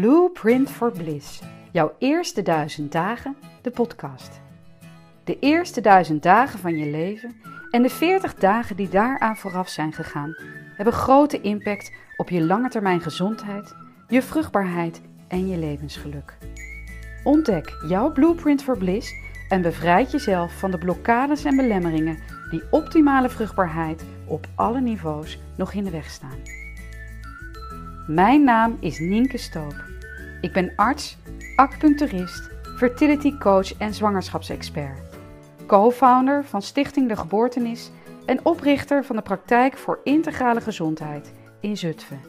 Blueprint for Bliss. Jouw eerste duizend dagen, de podcast. De eerste duizend dagen van je leven en de veertig dagen die daaraan vooraf zijn gegaan, hebben grote impact op je lange termijn gezondheid, je vruchtbaarheid en je levensgeluk. Ontdek jouw Blueprint for Bliss en bevrijd jezelf van de blokkades en belemmeringen die optimale vruchtbaarheid op alle niveaus nog in de weg staan. Mijn naam is Nienke Stoop. Ik ben arts, acupuncturist, fertility coach en zwangerschapsexpert. Co-founder van Stichting De Geboortenis en oprichter van de praktijk voor integrale gezondheid in Zutphen.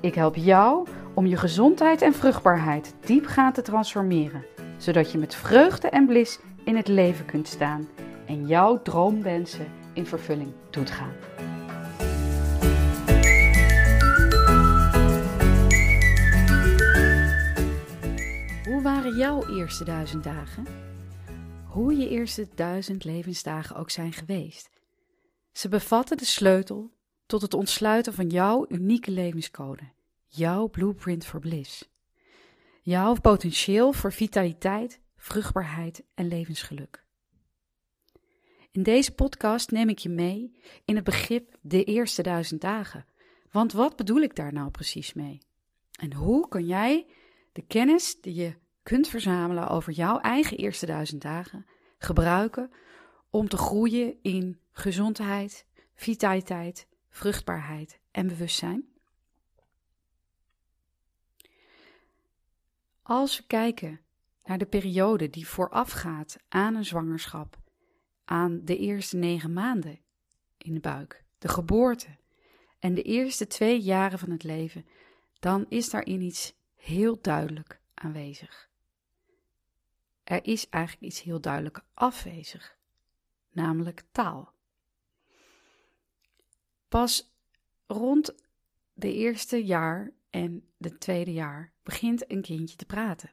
Ik help jou om je gezondheid en vruchtbaarheid diepgaand te transformeren, zodat je met vreugde en blis in het leven kunt staan en jouw droomwensen in vervulling doet gaan. Jouw eerste duizend dagen? Hoe je eerste duizend levensdagen ook zijn geweest. Ze bevatten de sleutel tot het ontsluiten van jouw unieke levenscode, jouw blueprint voor bliss. Jouw potentieel voor vitaliteit, vruchtbaarheid en levensgeluk. In deze podcast neem ik je mee in het begrip de eerste duizend dagen. Want wat bedoel ik daar nou precies mee? En hoe kan jij de kennis die je kunt verzamelen over jouw eigen eerste duizend dagen gebruiken om te groeien in gezondheid, vitaliteit, vruchtbaarheid en bewustzijn? Als we kijken naar de periode die voorafgaat aan een zwangerschap, aan de eerste negen maanden in de buik, de geboorte en de eerste twee jaren van het leven, dan is daarin iets heel duidelijk aanwezig. Er is eigenlijk iets heel duidelijk afwezig, namelijk taal. Pas rond de eerste jaar en de tweede jaar begint een kindje te praten.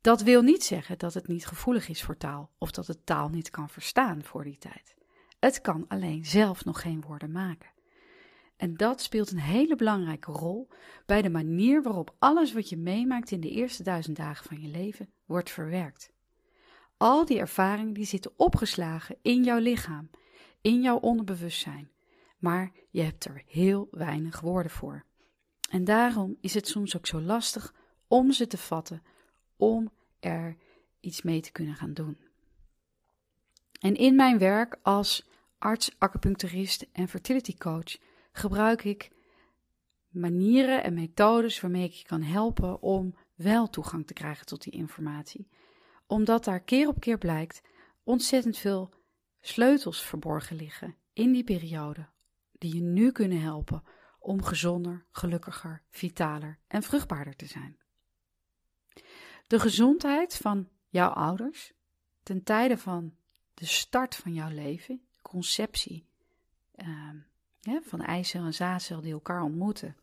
Dat wil niet zeggen dat het niet gevoelig is voor taal of dat het taal niet kan verstaan voor die tijd. Het kan alleen zelf nog geen woorden maken. En dat speelt een hele belangrijke rol bij de manier waarop alles wat je meemaakt in de eerste duizend dagen van je leven wordt verwerkt. Al die ervaringen die zitten opgeslagen in jouw lichaam, in jouw onderbewustzijn, maar je hebt er heel weinig woorden voor. En daarom is het soms ook zo lastig om ze te vatten, om er iets mee te kunnen gaan doen. En in mijn werk als arts, acupuncturist en fertility coach gebruik ik manieren en methodes waarmee ik je kan helpen om wel toegang te krijgen tot die informatie. Omdat daar keer op keer blijkt ontzettend veel sleutels verborgen liggen in die periode, die je nu kunnen helpen om gezonder, gelukkiger, vitaler en vruchtbaarder te zijn. De gezondheid van jouw ouders ten tijde van de start van jouw leven, conceptie, van eicel en zaadcel die elkaar ontmoeten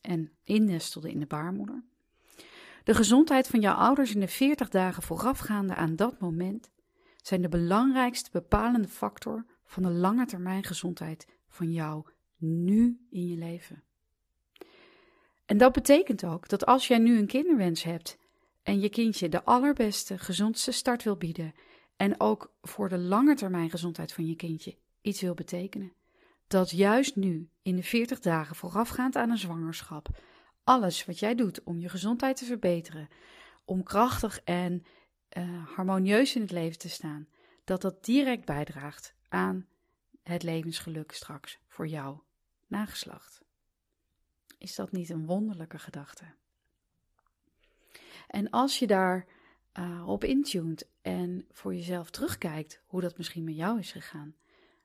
en innestelden in de baarmoeder. De gezondheid van jouw ouders in de 40 dagen voorafgaande aan dat moment zijn de belangrijkste bepalende factor van de lange termijn gezondheid van jou nu in je leven. En dat betekent ook dat als jij nu een kinderwens hebt en je kindje de allerbeste, gezondste start wil bieden en ook voor de lange termijn gezondheid van je kindje iets wil betekenen, dat juist nu, in de 40 dagen voorafgaand aan een zwangerschap, alles wat jij doet om je gezondheid te verbeteren, om krachtig en uh, harmonieus in het leven te staan, dat dat direct bijdraagt aan het levensgeluk straks voor jou nageslacht. Is dat niet een wonderlijke gedachte? En als je daar uh, op intunt en voor jezelf terugkijkt hoe dat misschien met jou is gegaan,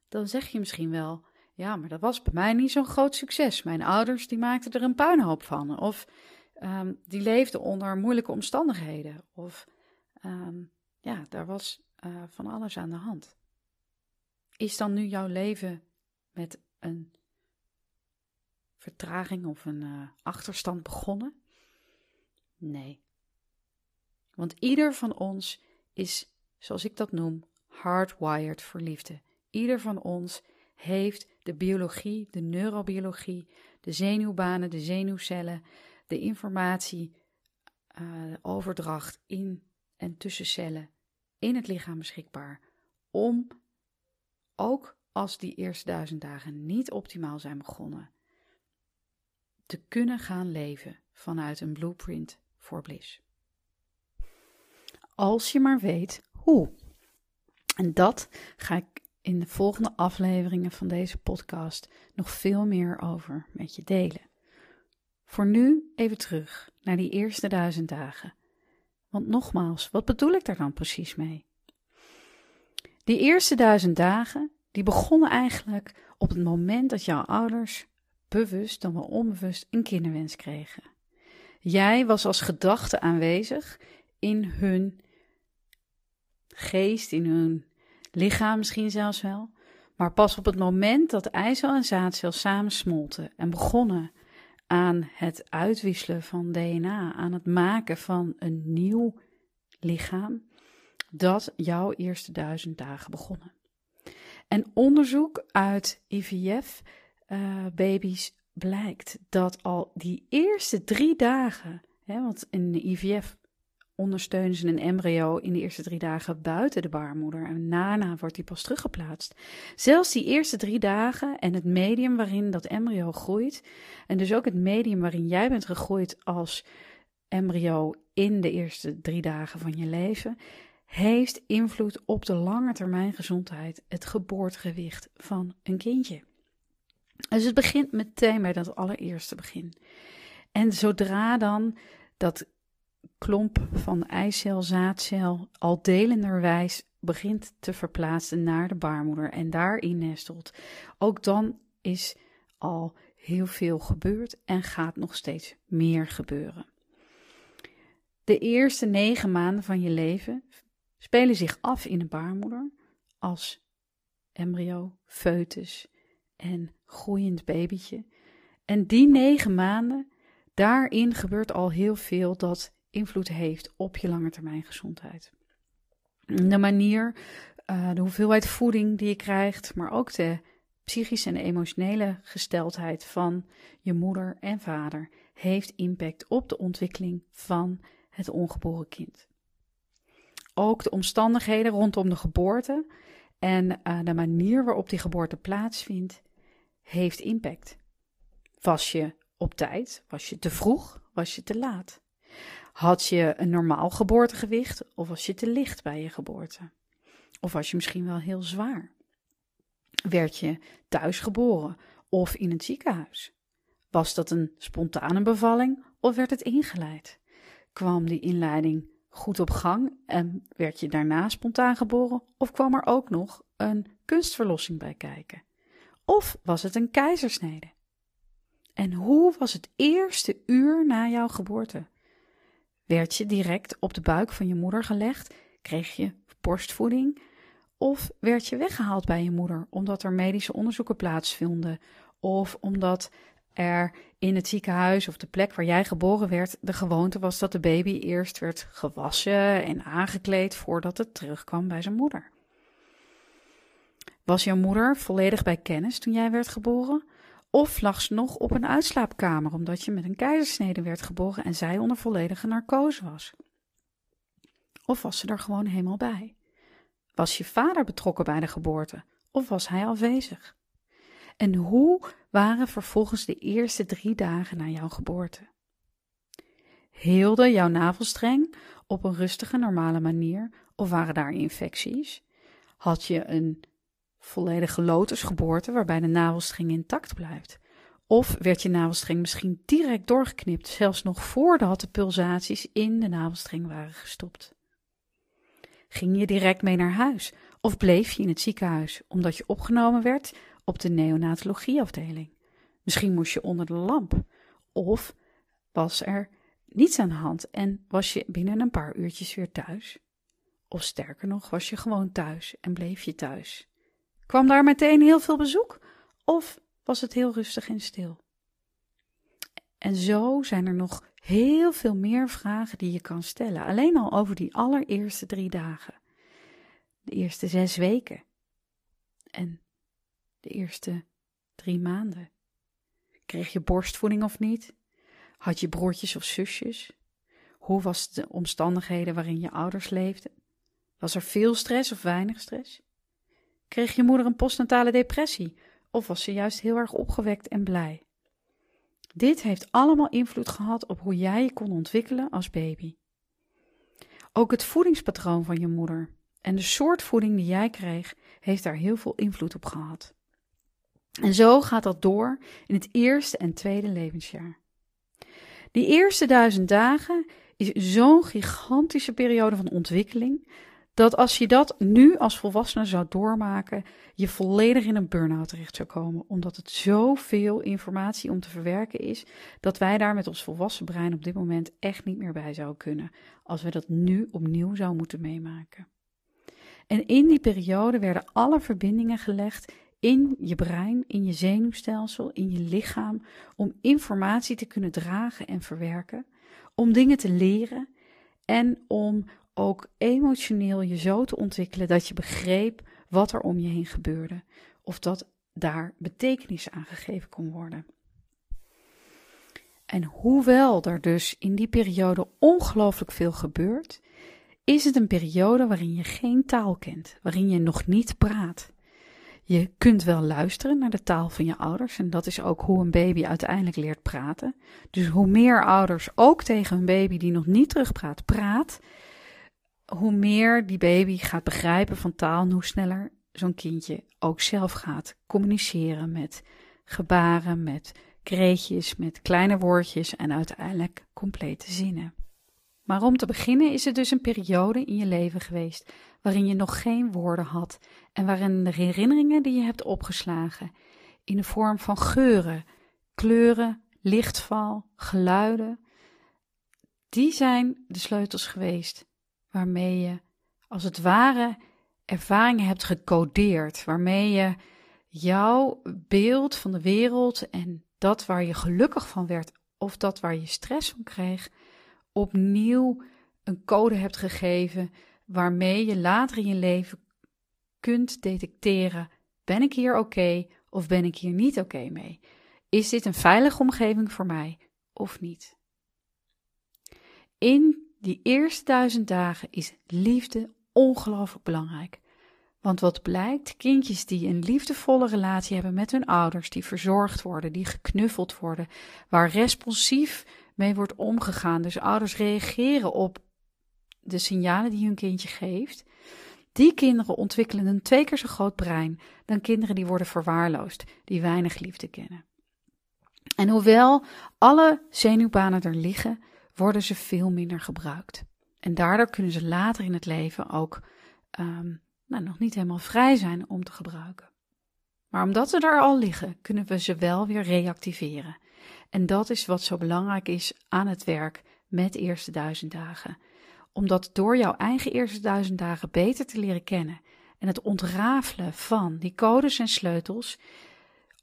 dan zeg je misschien wel: ja, maar dat was bij mij niet zo'n groot succes. Mijn ouders die maakten er een puinhoop van. Of um, die leefden onder moeilijke omstandigheden. Of um, ja, daar was uh, van alles aan de hand. Is dan nu jouw leven met een vertraging of een uh, achterstand begonnen? Nee. Want ieder van ons is, zoals ik dat noem, hardwired voor liefde. Ieder van ons heeft de biologie, de neurobiologie, de zenuwbanen, de zenuwcellen, de informatie uh, overdracht in en tussen cellen in het lichaam beschikbaar om ook als die eerste duizend dagen niet optimaal zijn begonnen, te kunnen gaan leven vanuit een blueprint voor bliss. Als je maar weet hoe. En dat ga ik in de volgende afleveringen van deze podcast nog veel meer over met je delen. Voor nu even terug naar die eerste duizend dagen. Want nogmaals, wat bedoel ik daar dan precies mee? Die eerste duizend dagen, die begonnen eigenlijk op het moment dat jouw ouders bewust dan wel onbewust een kinderwens kregen. Jij was als gedachte aanwezig in hun geest, in hun lichaam misschien zelfs wel. Maar pas op het moment dat eicel en zaadcel samen smolten en begonnen aan het uitwisselen van DNA, aan het maken van een nieuw lichaam, dat jouw eerste duizend dagen begonnen. En onderzoek uit IVF-baby's eh, blijkt dat al die eerste drie dagen, hè, want in de IVF ondersteunen ze een embryo in de eerste drie dagen buiten de baarmoeder en daarna wordt die pas teruggeplaatst. Zelfs die eerste drie dagen en het medium waarin dat embryo groeit, en dus ook het medium waarin jij bent gegroeid als embryo in de eerste drie dagen van je leven, heeft invloed op de lange termijn gezondheid, het geboortegewicht van een kindje. Dus het begint meteen bij dat allereerste begin. En zodra dan dat klomp van eicel, zaadcel al delenderwijs begint te verplaatsen naar de baarmoeder en daarin nestelt, ook dan is al heel veel gebeurd en gaat nog steeds meer gebeuren. De eerste negen maanden van je leven spelen zich af in de baarmoeder als embryo, foetus en groeiend babytje. En die negen maanden, daarin gebeurt al heel veel dat invloed heeft op je lange termijn gezondheid. De manier, uh, de hoeveelheid voeding die je krijgt, maar ook de psychische en emotionele gesteldheid van je moeder en vader heeft impact op de ontwikkeling van het ongeboren kind. Ook de omstandigheden rondom de geboorte en uh, de manier waarop die geboorte plaatsvindt, heeft impact. Was je op tijd? Was je te vroeg? Was je te laat? Had je een normaal geboortegewicht of was je te licht bij je geboorte? Of was je misschien wel heel zwaar? Werd je thuis geboren of in het ziekenhuis? Was dat een spontane bevalling of werd het ingeleid? Kwam die inleiding goed op gang en werd je daarna spontaan geboren of kwam er ook nog een kunstverlossing bij kijken? Of was het een keizersnede? En hoe was het eerste uur na jouw geboorte? Werd je direct op de buik van je moeder gelegd? Kreeg je borstvoeding? Of werd je weggehaald bij je moeder omdat er medische onderzoeken plaatsvonden? Of omdat er in het ziekenhuis of de plek waar jij geboren werd de gewoonte was dat de baby eerst werd gewassen en aangekleed voordat het terugkwam bij zijn moeder? Was jouw moeder volledig bij kennis toen jij werd geboren? Of lag ze nog op een uitslaapkamer omdat je met een keizersnede werd geboren en zij onder volledige narcose was? Of was ze er gewoon helemaal bij? Was je vader betrokken bij de geboorte of was hij afwezig? En hoe waren vervolgens de eerste drie dagen na jouw geboorte? Heelde jouw navelstreng op een rustige, normale manier of waren daar infecties? Had je een volledige lotusgeboorte waarbij de navelstreng intact blijft? Of werd je navelstreng misschien direct doorgeknipt, zelfs nog voordat de pulsaties in de navelstreng waren gestopt? Ging je direct mee naar huis of bleef je in het ziekenhuis omdat je opgenomen werd op de neonatologieafdeling? Misschien moest je onder de lamp of was er niets aan de hand en was je binnen een paar uurtjes weer thuis? Of sterker nog, was je gewoon thuis en bleef je thuis? Kwam daar meteen heel veel bezoek? Of was het heel rustig en stil? En zo zijn er nog heel veel meer vragen die je kan stellen. Alleen al over die allereerste drie dagen. De eerste zes weken. En de eerste drie maanden. Kreeg je borstvoeding of niet? Had je broertjes of zusjes? Hoe was de omstandigheden waarin je ouders leefden? Was er veel stress of weinig stress? Kreeg je moeder een postnatale depressie of was ze juist heel erg opgewekt en blij? Dit heeft allemaal invloed gehad op hoe jij je kon ontwikkelen als baby. Ook het voedingspatroon van je moeder en de soort voeding die jij kreeg, heeft daar heel veel invloed op gehad. En zo gaat dat door in het eerste en tweede levensjaar. Die eerste duizend dagen is zo'n gigantische periode van ontwikkeling dat als je dat nu als volwassene zou doormaken, je volledig in een burn-out terecht zou komen. Omdat het zoveel informatie om te verwerken is, dat wij daar met ons volwassen brein op dit moment echt niet meer bij zouden kunnen. Als we dat nu opnieuw zouden moeten meemaken. En in die periode werden alle verbindingen gelegd in je brein, in je zenuwstelsel, in je lichaam, om informatie te kunnen dragen en verwerken, om dingen te leren en om ook emotioneel je zo te ontwikkelen dat je begreep wat er om je heen gebeurde, of dat daar betekenis aan gegeven kon worden. En hoewel er dus in die periode ongelooflijk veel gebeurt, is het een periode waarin je geen taal kent, waarin je nog niet praat. Je kunt wel luisteren naar de taal van je ouders en dat is ook hoe een baby uiteindelijk leert praten. Dus hoe meer ouders ook tegen een baby die nog niet terugpraat praat, hoe meer die baby gaat begrijpen van taal hoe sneller zo'n kindje ook zelf gaat communiceren met gebaren, met kreetjes, met kleine woordjes en uiteindelijk complete zinnen. Maar om te beginnen is het dus een periode in je leven geweest waarin je nog geen woorden had en waarin de herinneringen die je hebt opgeslagen in de vorm van geuren, kleuren, lichtval, geluiden, die zijn de sleutels geweest waarmee je als het ware ervaringen hebt gecodeerd, waarmee je jouw beeld van de wereld en dat waar je gelukkig van werd of dat waar je stress van kreeg, opnieuw een code hebt gegeven waarmee je later in je leven kunt detecteren: ben ik hier oké of ben ik hier niet oké mee? Is dit een veilige omgeving voor mij of niet? In die eerste duizend dagen is liefde ongelooflijk belangrijk. Want wat blijkt, kindjes die een liefdevolle relatie hebben met hun ouders, die verzorgd worden, die geknuffeld worden, waar responsief mee wordt omgegaan, dus ouders reageren op de signalen die hun kindje geeft, die kinderen ontwikkelen een twee keer zo groot brein dan kinderen die worden verwaarloosd, die weinig liefde kennen. En hoewel alle zenuwbanen er liggen, worden ze veel minder gebruikt. En daardoor kunnen ze later in het leven ook um, nou, nog niet helemaal vrij zijn om te gebruiken. Maar omdat ze er al liggen, kunnen we ze wel weer reactiveren. En dat is wat zo belangrijk is aan het werk met eerste duizend dagen. Omdat door jouw eigen eerste duizend dagen beter te leren kennen en het ontrafelen van die codes en sleutels,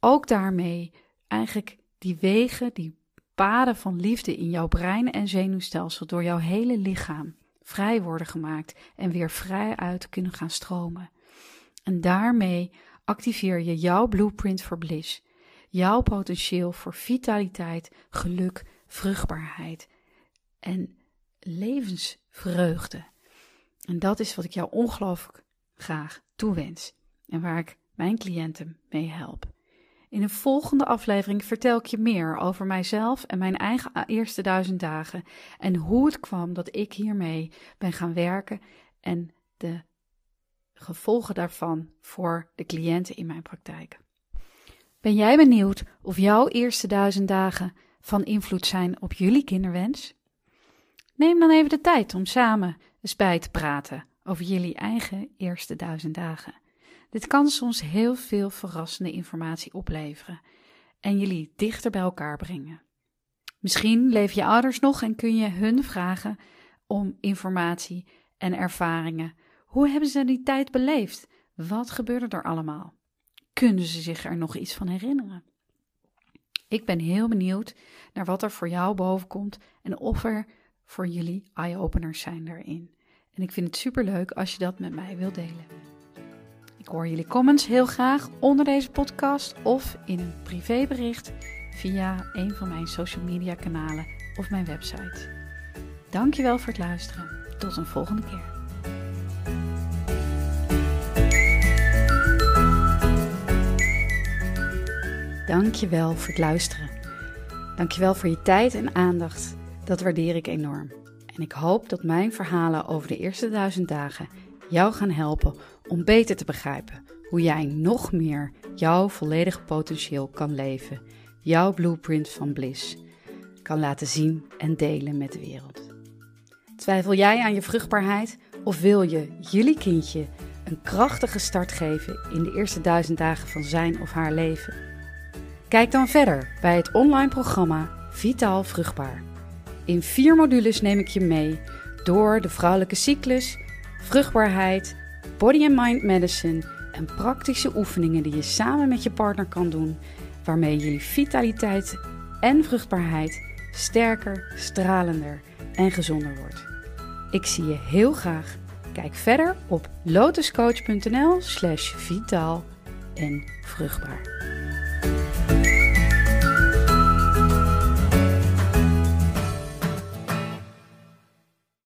ook daarmee eigenlijk die wegen, die paden van liefde in jouw brein en zenuwstelsel door jouw hele lichaam vrij worden gemaakt en weer vrij uit kunnen gaan stromen. En daarmee activeer je jouw blueprint voor bliss, jouw potentieel voor vitaliteit, geluk, vruchtbaarheid en levensvreugde. En dat is wat ik jou ongelooflijk graag toewens en waar ik mijn cliënten mee help. In een volgende aflevering vertel ik je meer over mijzelf en mijn eigen eerste duizend dagen en hoe het kwam dat ik hiermee ben gaan werken en de gevolgen daarvan voor de cliënten in mijn praktijk. Ben jij benieuwd of jouw eerste duizend dagen van invloed zijn op jullie kinderwens? Neem dan even de tijd om samen eens bij te praten over jullie eigen eerste duizend dagen. Dit kan soms heel veel verrassende informatie opleveren en jullie dichter bij elkaar brengen. Misschien leven je ouders nog en kun je hun vragen om informatie en ervaringen. Hoe hebben ze die tijd beleefd? Wat gebeurde er allemaal? Kunnen ze zich er nog iets van herinneren? Ik ben heel benieuwd naar wat er voor jou boven komt en of er voor jullie eye-openers zijn daarin. En ik vind het superleuk als je dat met mij wilt delen. Ik hoor jullie comments heel graag onder deze podcast of in een privébericht via een van mijn social media kanalen of mijn website. Dankjewel voor het luisteren. Tot een volgende keer. Dankjewel voor het luisteren. Dankjewel voor je tijd en aandacht. Dat waardeer ik enorm. En ik hoop dat mijn verhalen over de eerste duizend dagen jou gaan helpen om beter te begrijpen hoe jij nog meer jouw volledige potentieel kan leven. Jouw blueprint van bliss kan laten zien en delen met de wereld. Twijfel jij aan je vruchtbaarheid of wil je jullie kindje een krachtige start geven in de eerste duizend dagen van zijn of haar leven? Kijk dan verder bij het online programma Vitaal Vruchtbaar. In vier modules neem ik je mee door de vrouwelijke cyclus, vruchtbaarheid, body and mind medicine en praktische oefeningen die je samen met je partner kan doen, waarmee jullie vitaliteit en vruchtbaarheid sterker, stralender en gezonder wordt. Ik zie je heel graag. Kijk verder op lotuscoach.nl/slash vitaal en vruchtbaar.